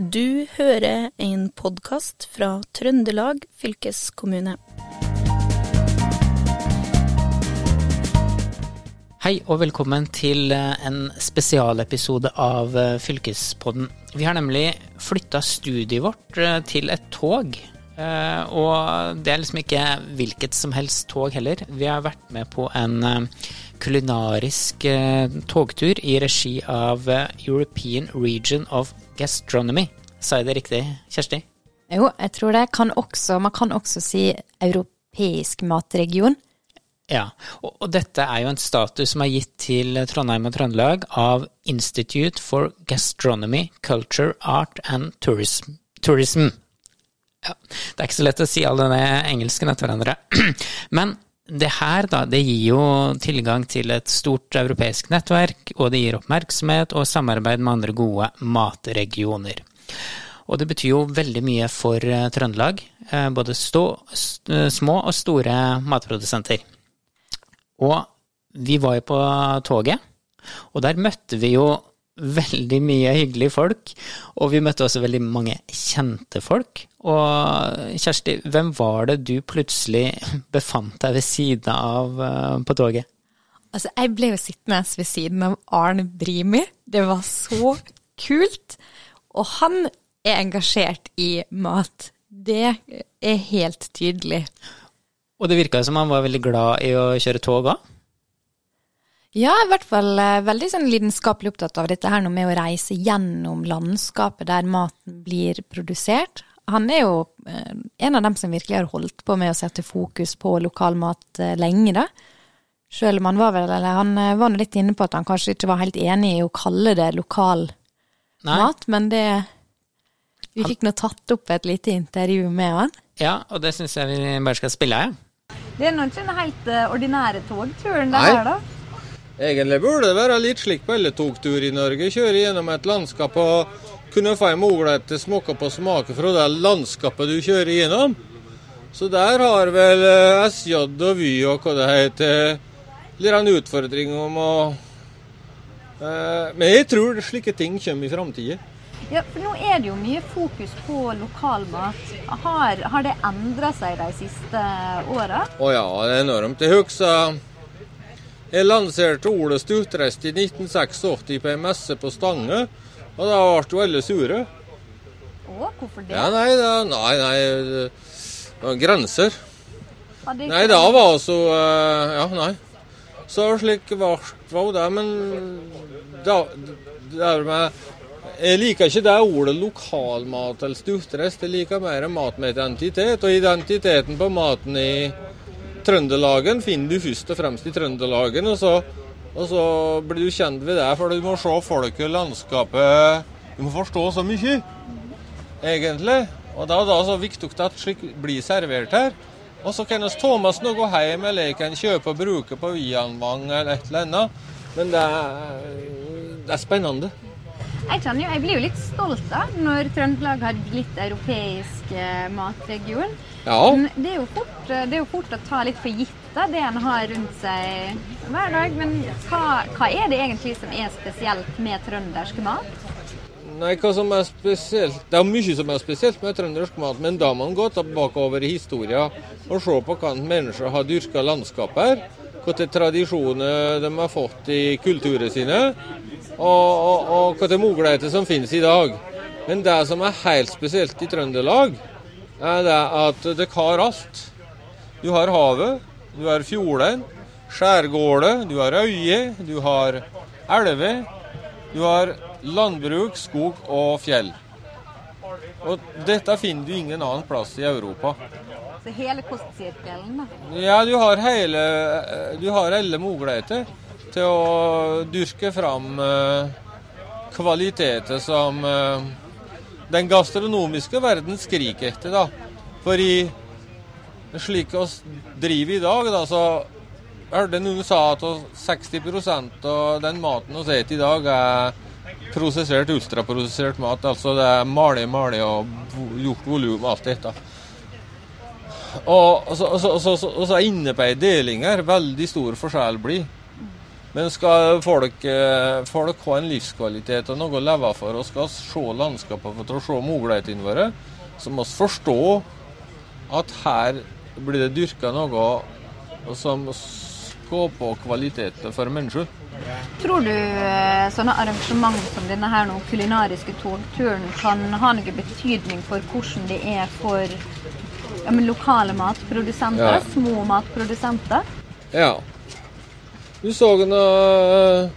Du hører en podkast fra Trøndelag fylkeskommune. Hei og velkommen til eh, en spesialepisode av eh, Fylkespodden. Vi har nemlig flytta studiet vårt eh, til et tog. Og det er liksom ikke hvilket som helst tog heller. Vi har vært med på en kulinarisk togtur i regi av European Region of Gastronomy. Sa jeg det riktig, Kjersti? Jo, jeg tror det. Kan også, man kan også si europeisk matregion. Ja, og, og, dette er jo en status som er gitt til Trondheim og Trøndelag av Institute for Gastronomy, Culture, Art and Tourism. Tourism. Ja, det er ikke så lett å si alle denne engelsken etter hverandre. Men det her, da, det gir jo tilgang til et stort europeisk nettverk, og det gir oppmerksomhet og samarbeid med andre gode matregioner. Og det betyr jo veldig mye for eh, Trøndelag, eh, både stå, små og store matprodusenter. Og vi var jo på toget, og der møtte vi jo veldig mye hyggelige folk, og vi møtte også veldig mange kjente folk. Og Kjersti, hvem var det du plutselig befant deg ved siden av uh, på toget? Altså, jeg ble jo sittende ved siden av Arne Brimi. Det var så kult. Og han er engasjert i mat. Det er helt tydelig. Og det virka som han var veldig glad i å kjøre tog òg? Ja, i hvert fall eh, veldig sånn lidenskapelig opptatt av dette her med å reise gjennom landskapet der maten blir produsert. Han er jo eh, en av dem som virkelig har holdt på med å sette fokus på lokal mat eh, lenge, da. Selv om han var vel, eller han var nå litt inne på at han kanskje ikke var helt enig i å kalle det lokal Nei. mat, men det Vi fikk nå tatt opp et lite intervju med han. Ja, og det syns jeg vi bare skal spille av, ja. Det er nå ikke den helt ordinære togturen det her, da? Egentlig burde det være litt slik på alle togturer i Norge. Kjøre gjennom et landskap og kunne få en mulighet til å smake på smaker fra det landskapet du kjører gjennom. Så der har vel eh, SJ og Vy og hva det heter, litt en utfordring om å eh, Men jeg tror slike ting kommer i framtida. Ja, for nå er det jo mye fokus på lokalmat. Har, har det endra seg de siste åra? Å ja, det er enormt. Jeg husker jeg lanserte ordet stutrest i 1986 på en messe på Stange, og da ble jo alle sure. Å, hvorfor det? Ja, nei, da, nei, nei, det var grenser. Nei, da var altså uh, Ja, nei. Så slik var det, men da, det med jeg liker ikke det ordet lokalmat eller stutrest. Jeg liker mer mat med identitet. Og identiteten på maten i Trøndelagen finner du først og fremst i Trøndelagen, og så, og så blir du kjent ved det. For du må se folket, landskapet Du må forstå så mye, egentlig. Og da det så viktig at slikt blir servert her. Og så kan Thomas nå gå hjem, eller jeg kan kjøpe og bruke på Vianvang eller et eller annet. Men det er, det er spennende. Jeg, jo, jeg blir jo litt stolt da, når Trøndelag har blitt europeisk eh, matregion. Ja. Det er, jo fort, det er jo fort å ta litt for gitt da, det en har rundt seg hver dag. Men hva, hva, er det egentlig som er spesielt med trøndersk mat? Nei, hva som er spesielt Det er mye som er spesielt med trøndersk mat, men da må en gå tilbake i historien og se på hva mennesker har dyrka landskap her. Hvilke tradisjoner de har fått i kulturen sine, og, og, og muligheter som finnes i dag. Men det som er helt spesielt i Trøndelag, er det at det har alt. Du har havet, du har fjorden, skjærgårder, du har øyer, du har elver. Du har landbruk, skog og fjell. Og dette finner du ingen annen plass i Europa. Så hele kostsirkelen, da? Ja, du har hele Du har alle muligheter til å dyrke fram uh, kvaliteter som uh, den gastronomiske verden skriker etter. da. Fordi slik vi driver i dag, da, så hørte noen sa at 60% av den maten vi spiser i dag, er prosessert, ultraprosessert mat. Altså det er malig, malig og gjort volum, alt dette. Og, så, så, så, så, så deling her veldig stor forskjell blir. Men skal folk, eh, folk ha en livskvalitet og noe å leve for, og skal se landskapet for å se mulighetene våre, så må vi forstå at her blir det dyrka noe som skaper kvalitet for mennesker. Tror du eh, sånne arrangement som denne her nå, kulinariske togturen kan ha noe betydning for hvordan det er for ja, lokale matprodusenter, ja. små matprodusenter? Ja. Du så en uh,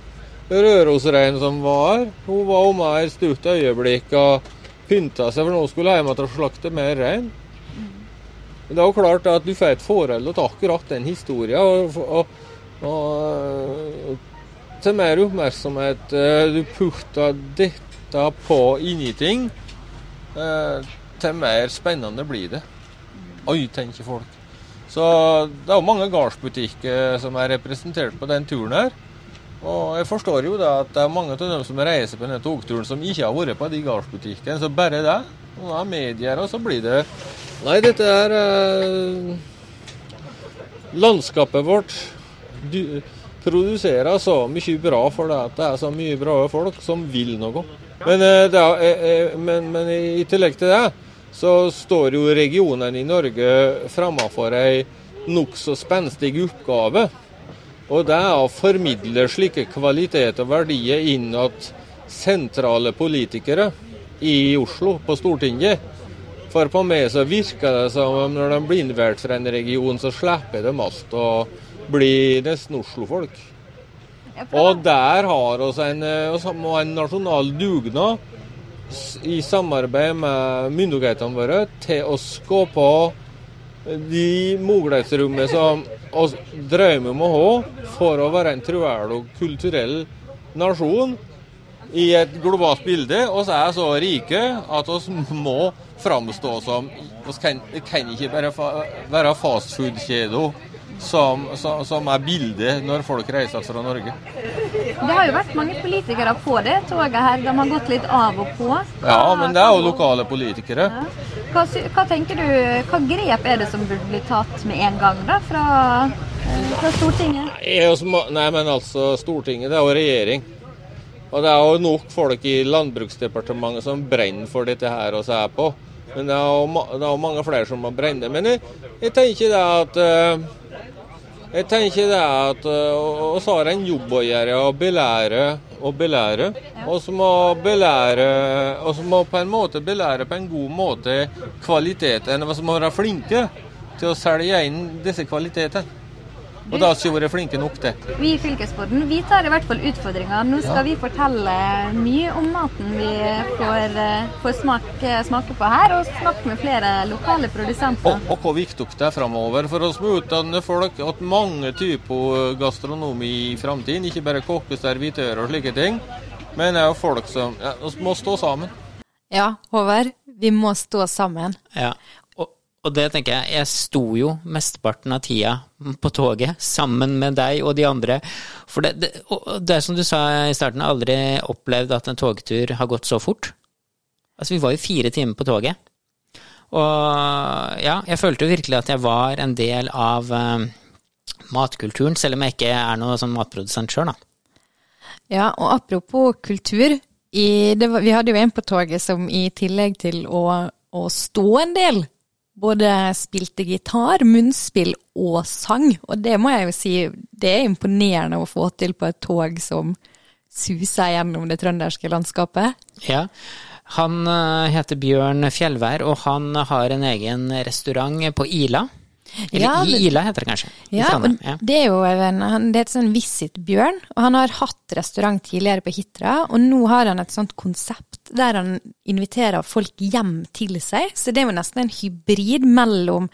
Rørosrein som var. Hun var om her stutt øyeblikk og pynta seg, for nå skulle hjem og slakte mer rein. Men det er jo klart at du får et forhold til akkurat den historien. Og, og, og, til mer oppmerksomhet eh, du putter dette på inni ting, eh, til mer spennende blir det. Oi, tenker folk. Så det er jo mange gardsbutikker som er representert på den turen her. Og jeg forstår jo da at det er mange av dem som reiser på denne togturen som ikke har vært på de gardsbutikkene. Så bare det. Og da er medier, og så blir det Nei, dette er eh, Landskapet vårt du, produserer så mye bra for det at det er så mye bra folk som vil noe. Men, eh, er, eh, eh, men, men i tillegg til det så står jo regionene i Norge framfor ei nokså spenstig oppgave. Og det er å formidle slike kvaliteter og verdier inn til sentrale politikere i Oslo, på Stortinget. For på meg så virker det som om når de blir innvalgt fra en region, så slipper de alt og blir nesten Oslo-folk. Og der har vi en, en nasjonal dugnad i samarbeid med myndighetene våre til å skape de mulighetsrommene som vi drømmer om å ha for å være en troverdig kulturell nasjon i et globalt bilde. oss er så rike at vi må framstå som Vi kan, kan, ikke bare være fastfood-kjeder som, som, som, er bildet når folk reiser fra Norge. Det har jo vært mange politikere på det toget her. De har gått litt av og på. Ja, men det er jo lokale politikere. Ja. Hva, hva, tenker du, hva grep er det som burde bli tatt med en gang da, fra, eh, fra Stortinget? Nei, nei, men altså, Stortinget det er jo regjering. Og det er jo nok folk i Landbruksdepartementet som brenner for dette her og er på. Men det er jo, det er jo mange flere som må brenne. Men jeg, jeg tenker det at uh, jeg tenker det at uh, har en jobb å gjøre å belære og belære. Og så må belære og så må på en måte belære på en god måte kvaliteten. Vi må være flinke til å selge inn disse kvalitetene. Og da har vi vært flinke nok til. Vi i Fylkespodden vi tar i hvert fall utfordringa. Nå skal ja. vi fortelle mye om maten vi får, eh, får smake, smake, på her, og snakke med flere lokale produsenter. Og, og hvor viktig det er framover for oss med utdanne folk at mange typer gastronomi i framtiden. Ikke bare kokker, servitører og slike ting, men er jo folk som ja, må stå sammen. Ja, Håvard, vi må stå sammen. Ja, og det tenker jeg, jeg sto jo mesteparten av tida på toget sammen med deg og de andre. For det, det, det er som du sa i starten, jeg har aldri opplevd at en togtur har gått så fort. Altså, vi var jo fire timer på toget. Og ja, jeg følte jo virkelig at jeg var en del av uh, matkulturen, selv om jeg ikke er noen sånn matprodusent sjøl, da. Ja, og apropos kultur. I, var, vi hadde jo en på toget som i tillegg til å, å stå en del, både spilte gitar, munnspill og sang. Og det må jeg jo si, det er imponerende å få til på et tog som suser gjennom det trønderske landskapet. Ja, han eh, heter Bjørn Fjellvær, og han har en egen restaurant på Ila. Eller ja, Ila heter det kanskje. Ja, ja. det er jo en, det heter et sånn Visit Bjørn, og han har hatt restaurant tidligere på Hitra, og nå har han et sånt konsept der han inviterer folk hjem til seg, så det er jo nesten en hybrid mellom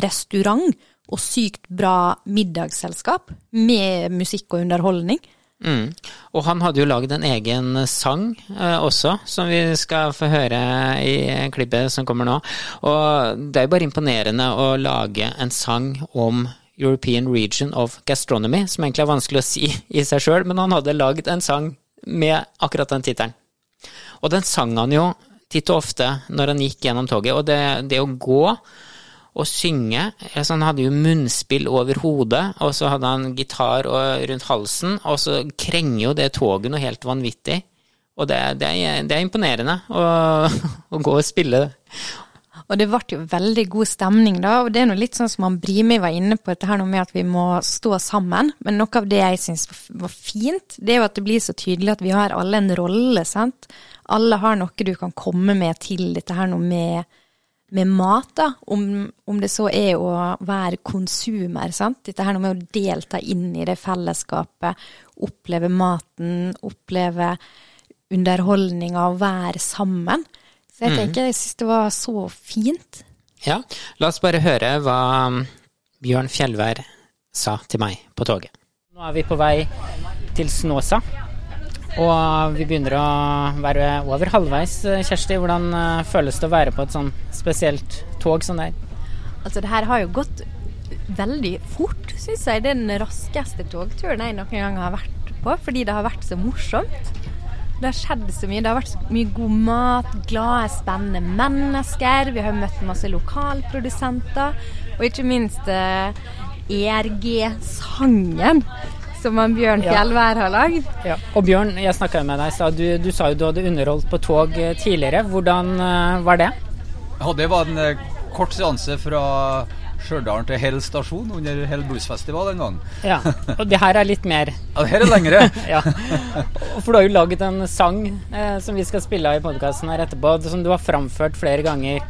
restaurant og sykt bra middagsselskap med musikk og underholdning. Mm. Og han hadde jo lagd en egen sang eh, også, som vi skal få høre i klippet som kommer nå. Og det er jo bare imponerende å lage en sang om European Region of Gastronomy, som egentlig er vanskelig å si i seg sjøl, men han hadde lagd en sang med akkurat den tittelen. Og den sang han jo titt og ofte når han gikk gjennom toget, og det, det å gå å synge. Så han hadde jo munnspill over hodet, og så hadde han gitar rundt halsen, og så krenger jo det toget noe helt vanvittig. Og det, det, er, det er, imponerende å, å, gå og spille. Og det ble jo veldig god stemning, da. Og det er noe litt sånn som han Brimi var inne på, dette her noe med at vi må stå sammen. Men noe av det jeg syns var fint, det er jo at det blir så tydelig at vi har alle en rolle, sant. Alle har noe du kan komme med til dette her noe med, med mat, da. Om, om, det så er å være konsumer, sant. Dette her med å delta inn i det fellesskapet. Oppleve maten, oppleve underholdninga, å være sammen. Så jeg mm. tenker jeg syns det var så fint. Ja, la oss bare høre hva um, Bjørn Fjellvær sa til meg på toget. Nå er vi på vei til Snåsa, og vi begynner å være over halvveis. Kjersti, hvordan uh, føles det å være på et sånn spesielt tog som det er? Altså, det her har jo gått veldig fort, syns jeg. Det er den raskeste togturen jeg noen gang har vært på, fordi det har vært så morsomt. Det har skjedd så mye. Det har vært så mye god mat, glade, spennende mennesker. Vi har møtt masse lokalprodusenter. Og ikke minst eh, ERG-sangen som han Bjørn Fjellvær har lagd. Ja. Og Bjørn, jeg snakka med deg i stad. Du, du, sa jo du hadde underholdt på tog eh, tidligere. Hvordan uh, var det? Ja, det var en uh, kort seanse fra Stjørdal til Hell stasjon under Hell Bluesfestival en gang. Ja, Og det her er litt mer Ja, det her er lengre. ja. For du har jo laget en sang eh, som vi skal spille av i podkasten her etterpå, som du har framført flere ganger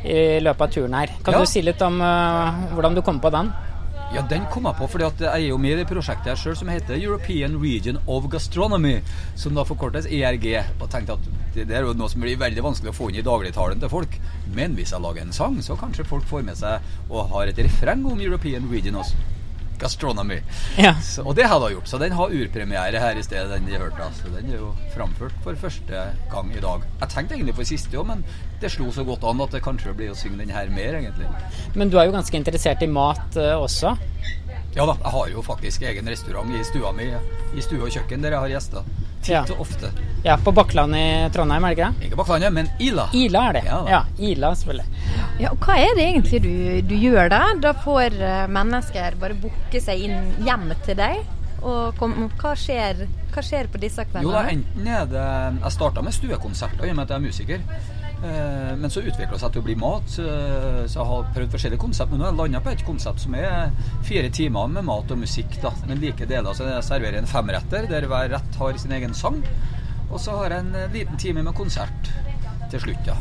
i løpet av turen her. Kan ja. du si litt om uh, hvordan du kom på den? Ja, den kom jeg på fordi at jeg er jo med i det prosjektet her sjøl som heter European Region of Gastronomy, som da forkortes ERG. Og tenkte at det, det er jo noe som blir veldig vanskelig å få inn i dagligtalen til folk. Men hvis jeg lager en sang, så kanskje folk får med seg og har et refreng om European Region også. Gastronomy. Ja. Så, og det hadde hun gjort. Så den har urpremiere her i stedet, den de hørte. Så den er jo framført for første gang i dag. Jeg tenkte egentlig på siste òg, men det slo så godt an at det kanskje blir å synge den her mer, egentlig. Men du er jo ganske interessert i mat uh, også? Ja da, jeg har jo faktisk egen restaurant i stua mi, i stue og kjøkken, der jeg har gjester. Titt ja. og ofte. Ja, På Bakkland i Trondheim, er det ikke det? Ikke Bakklandet, men Ila. Ila er det. Ja, ja Ila, selvfølgelig. Ja, og Hva er det egentlig du, du gjør da? Da får eh, mennesker bare booke seg inn hjem til deg? Og kom, hva, skjer, hva, skjer, på disse kveldene? Jo da, enten er det Jeg starta med stuekonserter i og med at jeg er musiker. Eh, men så utvikla det seg til å bli mat. Så jeg har prøvd forskjellige konsept. Men nå har jeg landa på et konsept som er fire timer med mat og musikk. da, Men like deler. Så jeg serverer en femretter der hver rett har sin egen sang. Og så har jeg en eh, liten time med konsert til slutt, ja.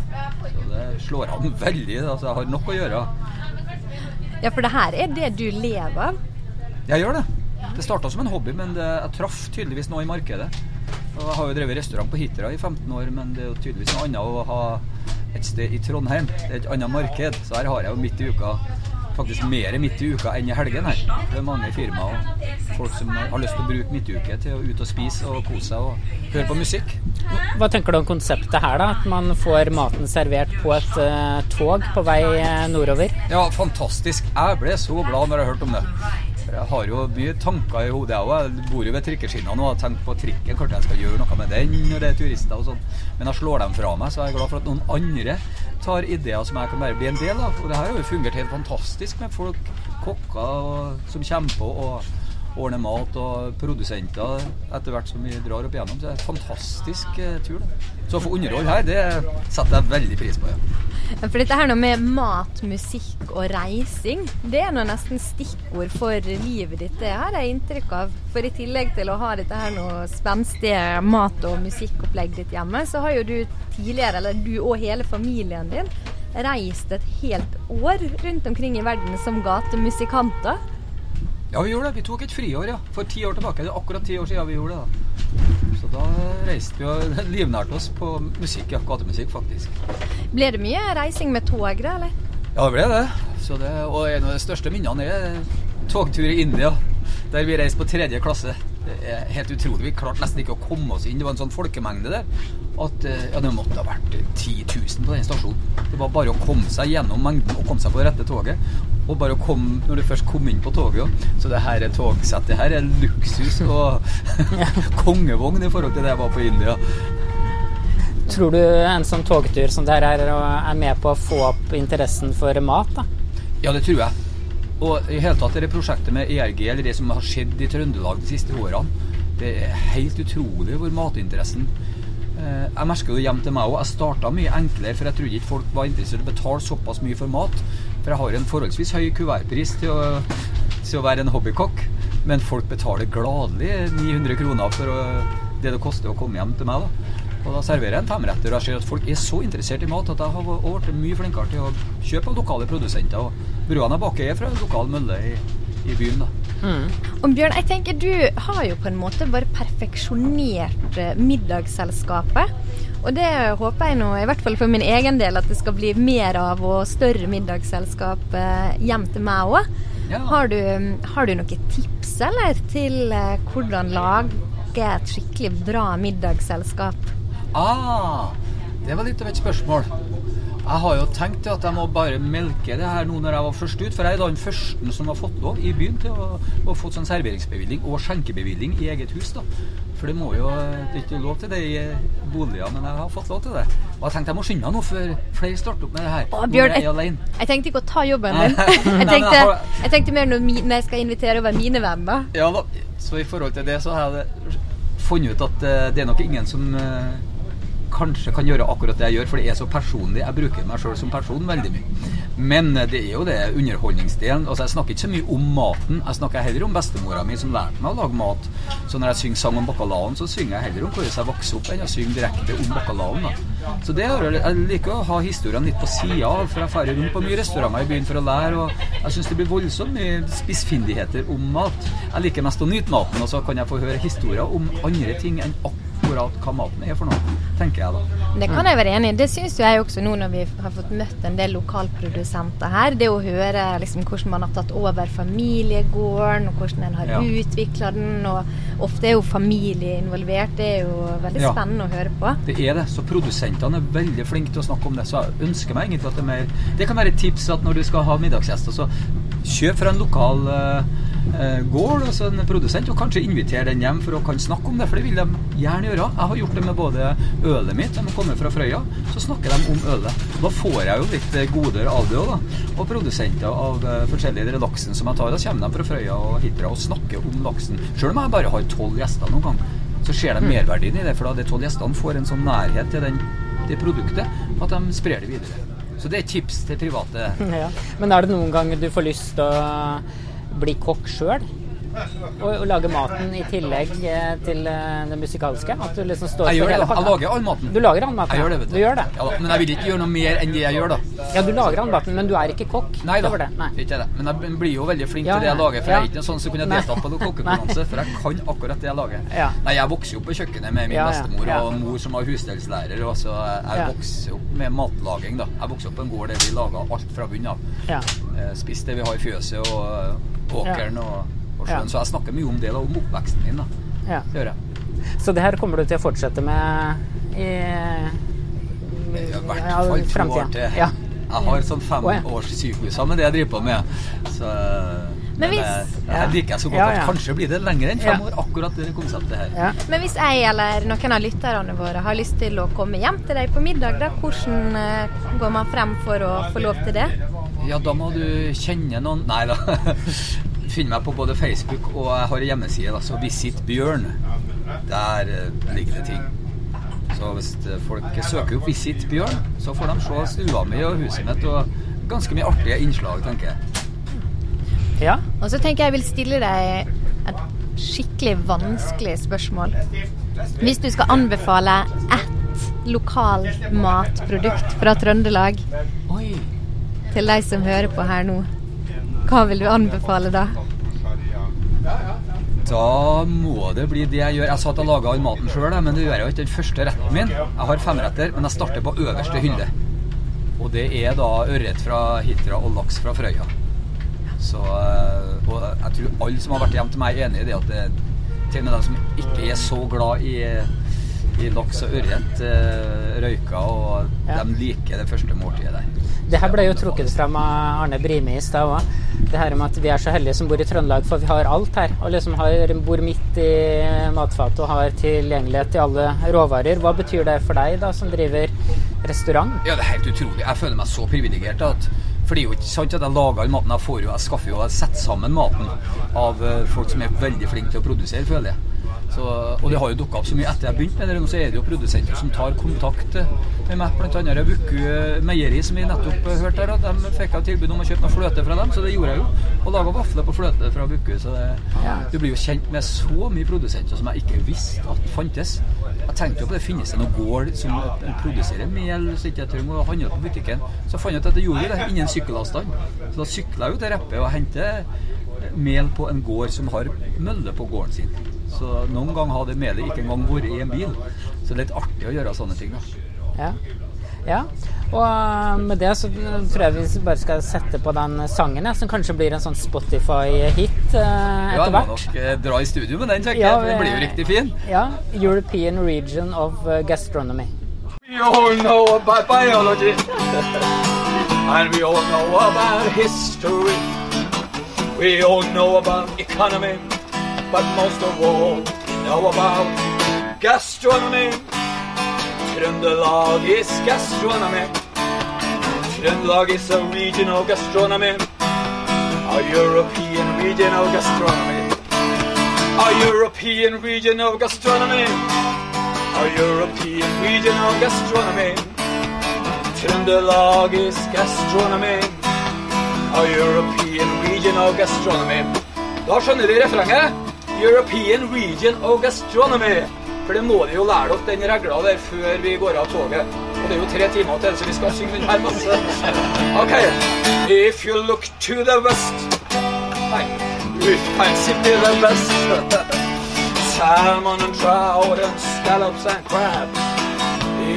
Så det slår an veldig. Da, så jeg har nok å gjøre. Ja, for det her er det du lever av? Jeg gjør det. Det starta som en hobby, men det, jeg traff tydeligvis noe i markedet. Og jeg har jo drevet restaurant på Hitra i 15 år, men det er jo tydeligvis noe annet å ha et sted i Trondheim. Det er et annet marked. Så her har jeg jo midt i uka faktisk mer midt i uka enn i helgen her. Det er mange firmaer og folk som har lyst til å bruke midtuke til å ut og spise og kose seg og høre på musikk. Hva tenker du om konseptet her, da? At man får maten servert på et uh, tog på vei eh, nordover? Ja, fantastisk. Jeg ble så glad når jeg hørte om det. Jeg har jo mye tanker i hodet, jeg òg. Jeg bor jo ved trikkeskinnene og har tenkt på trikken. Kanskje jeg skal gjøre noe med den når det er turister og sånn. Men jeg slår dem fra meg, så jeg er glad for at noen andre tar ideer som jeg kan bare bli en del av. Og det her har jo fungert helt fantastisk med folk, kokker som på og ordner mat, og produsenter etter hvert som vi drar opp igjennom. Så det er en fantastisk eh, tur. Så å få underhold her, det setter jeg veldig pris på. ja. For dette her nå med mat, musikk og reising, det er nå nesten stikkord for livet ditt. Det har jeg inntrykk av. For i tillegg til å ha dette her noe spenstige mat- og musikkopplegg ditt hjemme, så har jo du tidligere, eller du og hele familien din, reist et helt år rundt omkring i verden som gatemusikanter. Ja, vi gjorde det. Vi tok et friår, ja. For ti år tilbake. Det er akkurat ti år siden vi gjorde det. da. Så da reiste vi og livnærte oss på musikk, ja, gatemusikk, faktisk. Ble det mye reising med tog, da, eller? Ja, det ble det. det. Og en av de største minnene er togtur i India, der vi reiste på tredje klasse. Helt utrolig. Vi klarte nesten ikke å komme oss inn. Det var en sånn folkemengde der at eh, ja, det måtte ha vært 10 000 på den stasjonen. Det var bare å komme seg gjennom mengden og komme seg på det rette toget. Og bare å komme når du først kom inn på toget. Så det her er togsettet her er luksus og kongevogn i forhold til det jeg var på India. Tror du en sånn togtur som det her er, er med på å få opp interessen for mat? da? Ja, det tror jeg. Og i hele tatt det prosjektet med ERG, eller det som har skjedd i Trøndelag de siste årene, det er helt utrolig hvor matinteressen eh, Jeg merker det hjemme til meg òg. Jeg starta mye enklere, for jeg trodde ikke folk var interessert i å betale såpass mye for mat. For jeg har en forholdsvis høy kuvertpris til å, til å være en hobbykokk. Men folk betaler gladelig 900 kroner for å, det det koster å komme hjem til meg. da. Og da serverer jeg en femretter. Og jeg ser at folk er så interessert i mat at jeg har blitt mye flinkere til å kjøpe av lokale produsenter. Og brødene jeg baker, er fra en lokal mølle i, i byen. da. Mm. Og Bjørn, jeg tenker du har jo på en måte bare perfeksjonert eh, middagsselskapet. Og det håper jeg nå, i hvert fall for min egen del, at det skal bli mer av og større middagsselskap eh, hjem til meg òg. Ja. Har, har, du noen tips eller til eh, hvordan lage et skikkelig bra middagsselskap? Ah, det var litt av et spørsmål. Jeg har jo tenkt at jeg må bare melke det her nå når jeg var først ut. For jeg er da den første som har fått lov i byen til å, å få sånn serveringsbevilling og skjenkebevilling i eget hus. da. For det må jo det er ikke lov til det i boliger, men jeg har fått lov til det. Og jeg tenkte jeg må skynde meg nå før flere starter opp med det her. Å, Bjørn, jeg, jeg, jeg, tenkte ikke å ta jobben din. Jeg tenkte, jeg tenkte mer når, jeg skal invitere over mine venner. Ja da, så i forhold til det så har jeg funnet ut at eh, det er nok ingen som eh, kanskje kan gjøre akkurat det jeg gjør, for det er så personlig. Jeg bruker meg sjøl som person veldig mye. Men eh, det er jo det underholdningsdelen. Altså, jeg snakker ikke så mye om maten. Jeg snakker heller om bestemora mi som lærte meg å lage mat. Så når jeg synger sang om bacalaoen, så synger jeg heller om hvordan jeg vokste opp, enn å synge direkte om bacalaoen. Så det er, jeg liker å ha historiene litt på sida for jeg drar rundt på mye restauranter i byen for å lære, og jeg syns det blir voldsomt mye spissfindigheter om mat. Jeg liker mest å nyte maten, og så kan jeg få høre historier om andre ting enn akkurat akkurat hva maten er for noe, tenker jeg da. Det kan jeg være enig i. Det syns jeg også nå når vi har fått møtt en del lokalprodusenter her. Det å høre liksom, hvordan man har tatt over familiegården, og hvordan en har ja. utvikla den. og Ofte er jo familie involvert. Det er jo veldig ja. spennende å høre på. Det er det. Så produsentene er veldig flinke til å snakke om det. Så jeg ønsker meg egentlig at det er mer Det kan være et tips at når du skal ha middagsgjester, så kjøp fra en lokal uh, gård, altså en produsent, og kanskje invitere den hjem for å kan snakke om det. For det vil de gjerne gjøre. Jeg har gjort det med både ølet mitt, de kommer fra Frøya, så snakker de om ølet. Da får jeg jo litt goder av det òg, da. Og produsenter av uh, forskjellige laksen som jeg tar, da kommer de fra Frøya og Hitra og snakker om laksen. Sjøl om jeg bare har tolv gjester noen gang, så ser de merverdien i det. For da de tolv gjestene får en sånn nærhet til den, det produktet at de sprer det videre. Så det er tips til private. Ja. Men er det noen ganger du får lyst til å bli kokk sjøl? Og, og, lage maten i tillegg eh, til eh, det musikalske? At du liksom står jeg gjør det, da. Jeg lager all maten. Du lager all maten? Jeg gjør det, vet du. du gjør det. Ja, da. Men jeg vil ikke gjøre noe mer enn det jeg gjør, da. Ja, du lager all maten, men du er ikke kokk? Nei da, det. Nei. ikke det. Men jeg blir jo veldig flink ja, til det jeg lager. For ja. jeg er ikke sånn som kunne deltatt på noen kokkekonkurranse, for jeg kan akkurat det jeg lager. Ja. Nei, jeg vokser jo opp på kjøkkenet med min bestemor og mor som var husdelslærer, og så jeg vokser opp med matlaging, da. Jeg vokser opp på en gård der vi laga alt fra bunnen av. Eh, spiste det vi har i fjøset og åkeren og og sjøen. Ja. Så jeg snakker mye om det, da, om oppveksten min. da. Ja. Det gjør jeg. Så det her kommer du til å fortsette med i, i, i hvert fall to år til. Ja. Jeg har sånn fem ja. års med det jeg driver på med. Så, men hvis, jeg, jeg liker jeg så godt at kanskje blir det lenger enn fem år, akkurat det konseptet her. Men hvis jeg eller noen av lytterne våre har lyst til å komme hjem til deg på middag, da, hvordan uh, går man frem for å få lov til det? Ja, da må du kjenne noen Nei da. Finn meg på både Facebook og jeg har en hjemmeside, altså Visit Bjørn. Der uh, ligger det ting. Så hvis eh, folk søker opp Visit Bjørn, så får de se stua mi og huset mitt og ganske mye artige innslag, tenker jeg. Ja. Og så tenker jeg jeg vil stille deg et skikkelig vanskelig spørsmål. Hvis du skal anbefale ett lokalt matprodukt fra Trøndelag Oi. Til de som hører på her nå, hva vil du anbefale da? Da må det bli det jeg gjør. Jeg sa at jeg laga all maten sjøl, men det gjør jeg jo ikke den første retten min. Jeg har femretter, men jeg starter på øverste hylle. Og det er da ørret fra Hitra og laks fra Frøya. Så, eh, og jeg tror alle som har vært hjemme til meg, er enig i det at det, til og med de som ikke er så glad i, i laks og ørret, røyker, røyka, og de liker det første måltidet der. Det her ble jo trukket frem av Arne Brimi i stad òg. Det her med at vi er så heldige som bor i Trøndelag, for vi har alt her. Og liksom har, bor midt i matfatet og har tilgjengelighet til alle råvarer. Hva betyr det for deg, da, som driver restaurant? Ja, det er helt utrolig. Jeg føler meg så privilegert at For det er jo ikke sant at jeg lager all maten. Jeg får jeg skaffer jo, jeg setter sammen maten av eh, folk som er veldig flinke til å produsere, føler jeg. Så, og det har jo dukka opp så mye etter jeg begynte med det. Nå så er det jo produsenter som tar kontakt med meg. Blant annet Vuku Meieri, som vi nettopp hørte her. De fikk jeg tilbud om å kjøpe noe fløte fra dem, så det gjorde jeg jo. Og laga vafler på fløte fra Vuku. Så det, ja. du blir jo kjent med så mye produsenter som jeg ikke visste at fantes. Jeg tenkte jo på det, finnes det noen gård som produserer mel så ikke jeg trenger å handle på butikken? Så fant jeg ut at det gjorde det innen sykkelavstand. Så da sykla jeg jo til Reppe og hentet mel på en gård som har mølle på gården sin. Så noen ganger har det melet ikke engang vært i en bil. Så det er litt artig å gjøre sånne ting. da. Ja. ja. Og eh, med det så tror jeg vi bare skal sette på den sangen, ja, som kanskje blir en sånn Spotify-hit eh, etter hvert. Ja, må nok eh, dra i studio med den, tenker ja, jeg. Den blir jo riktig fin. Ja. European Region of Gastronomy. We all know about biology, and we all know about history. We all know about economy. But most of all, you know about gastronomy. Trøndelag is gastronomy. Trøndelag is a gastronomy. A European region of gastronomy. A European region of gastronomy. A European region of gastronomy. Trøndelag is gastronomy. A European region of gastronomy. Da skjønner de refrenget. European Region of Gastronomy. For det må de jo lære opp den regla der før vi går av toget. Og det er jo tre timer til, så vi skal synge den her masse. OK. If you look to the west Nei. We fancy to the best. Salmon and trout and scallops and crabs.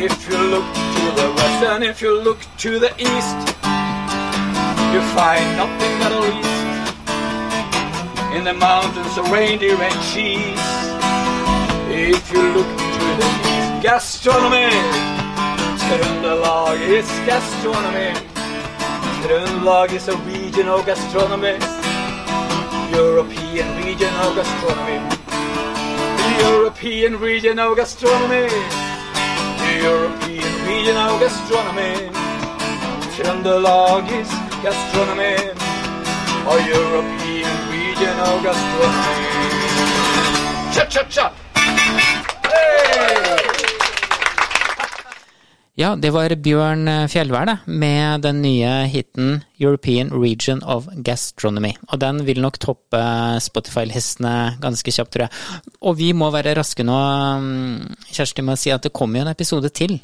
If you look to the west and if you look to the east, you find nothing least in the mountains of reindeer and cheese. If you look to the east, gastronomy. Trøndelag is gastronomy. Trøndelag is a region of gastronomy. European region of gastronomy. The European region of gastronomy. The European region of gastronomy. Trøndelag is gastronomy. A European of gastronomy. Cha, cha, cha. Ja, det var Bjørn Fjellvær da, med den nye hiten European Region of Gastronomy. Og den vil nok toppe Spotify-listene ganske kjapt, tror jeg. Og vi må være raske nå, Kjersti, med å si at det kommer jo en episode til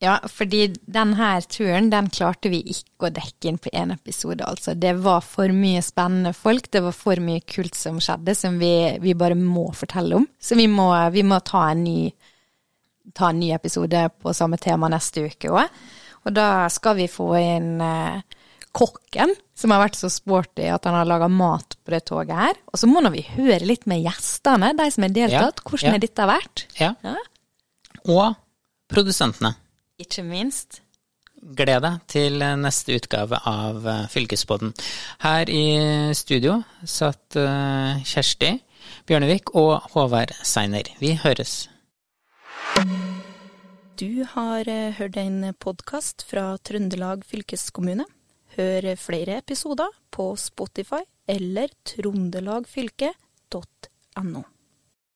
ja, fordi denne turen den klarte vi ikke å dekke inn på én episode, altså. Det var for mye spennende folk, det var for mye kult som skjedde som vi, vi bare må fortelle om. Så vi må, vi må ta, en ny, ta, en ny, episode på samme tema neste uke òg. Og da skal vi få inn eh, kokken, som har vært så sporty at han har laga mat på det toget her. Og så må vi høre litt med gjestene, de som har deltatt. Ja, Hvordan ja. har dette vært? Ja. ja. Og produsentene. Ikke minst. Gled deg til neste utgave av Fylkesboden. Her i studio satt eh, Kjersti Bjørnevik og Håvard Seiner. Vi høres. Du har eh, hørt en podkast fra Trøndelag fylkeskommune. Hør flere episoder på Spotify eller trondelagfylket.no.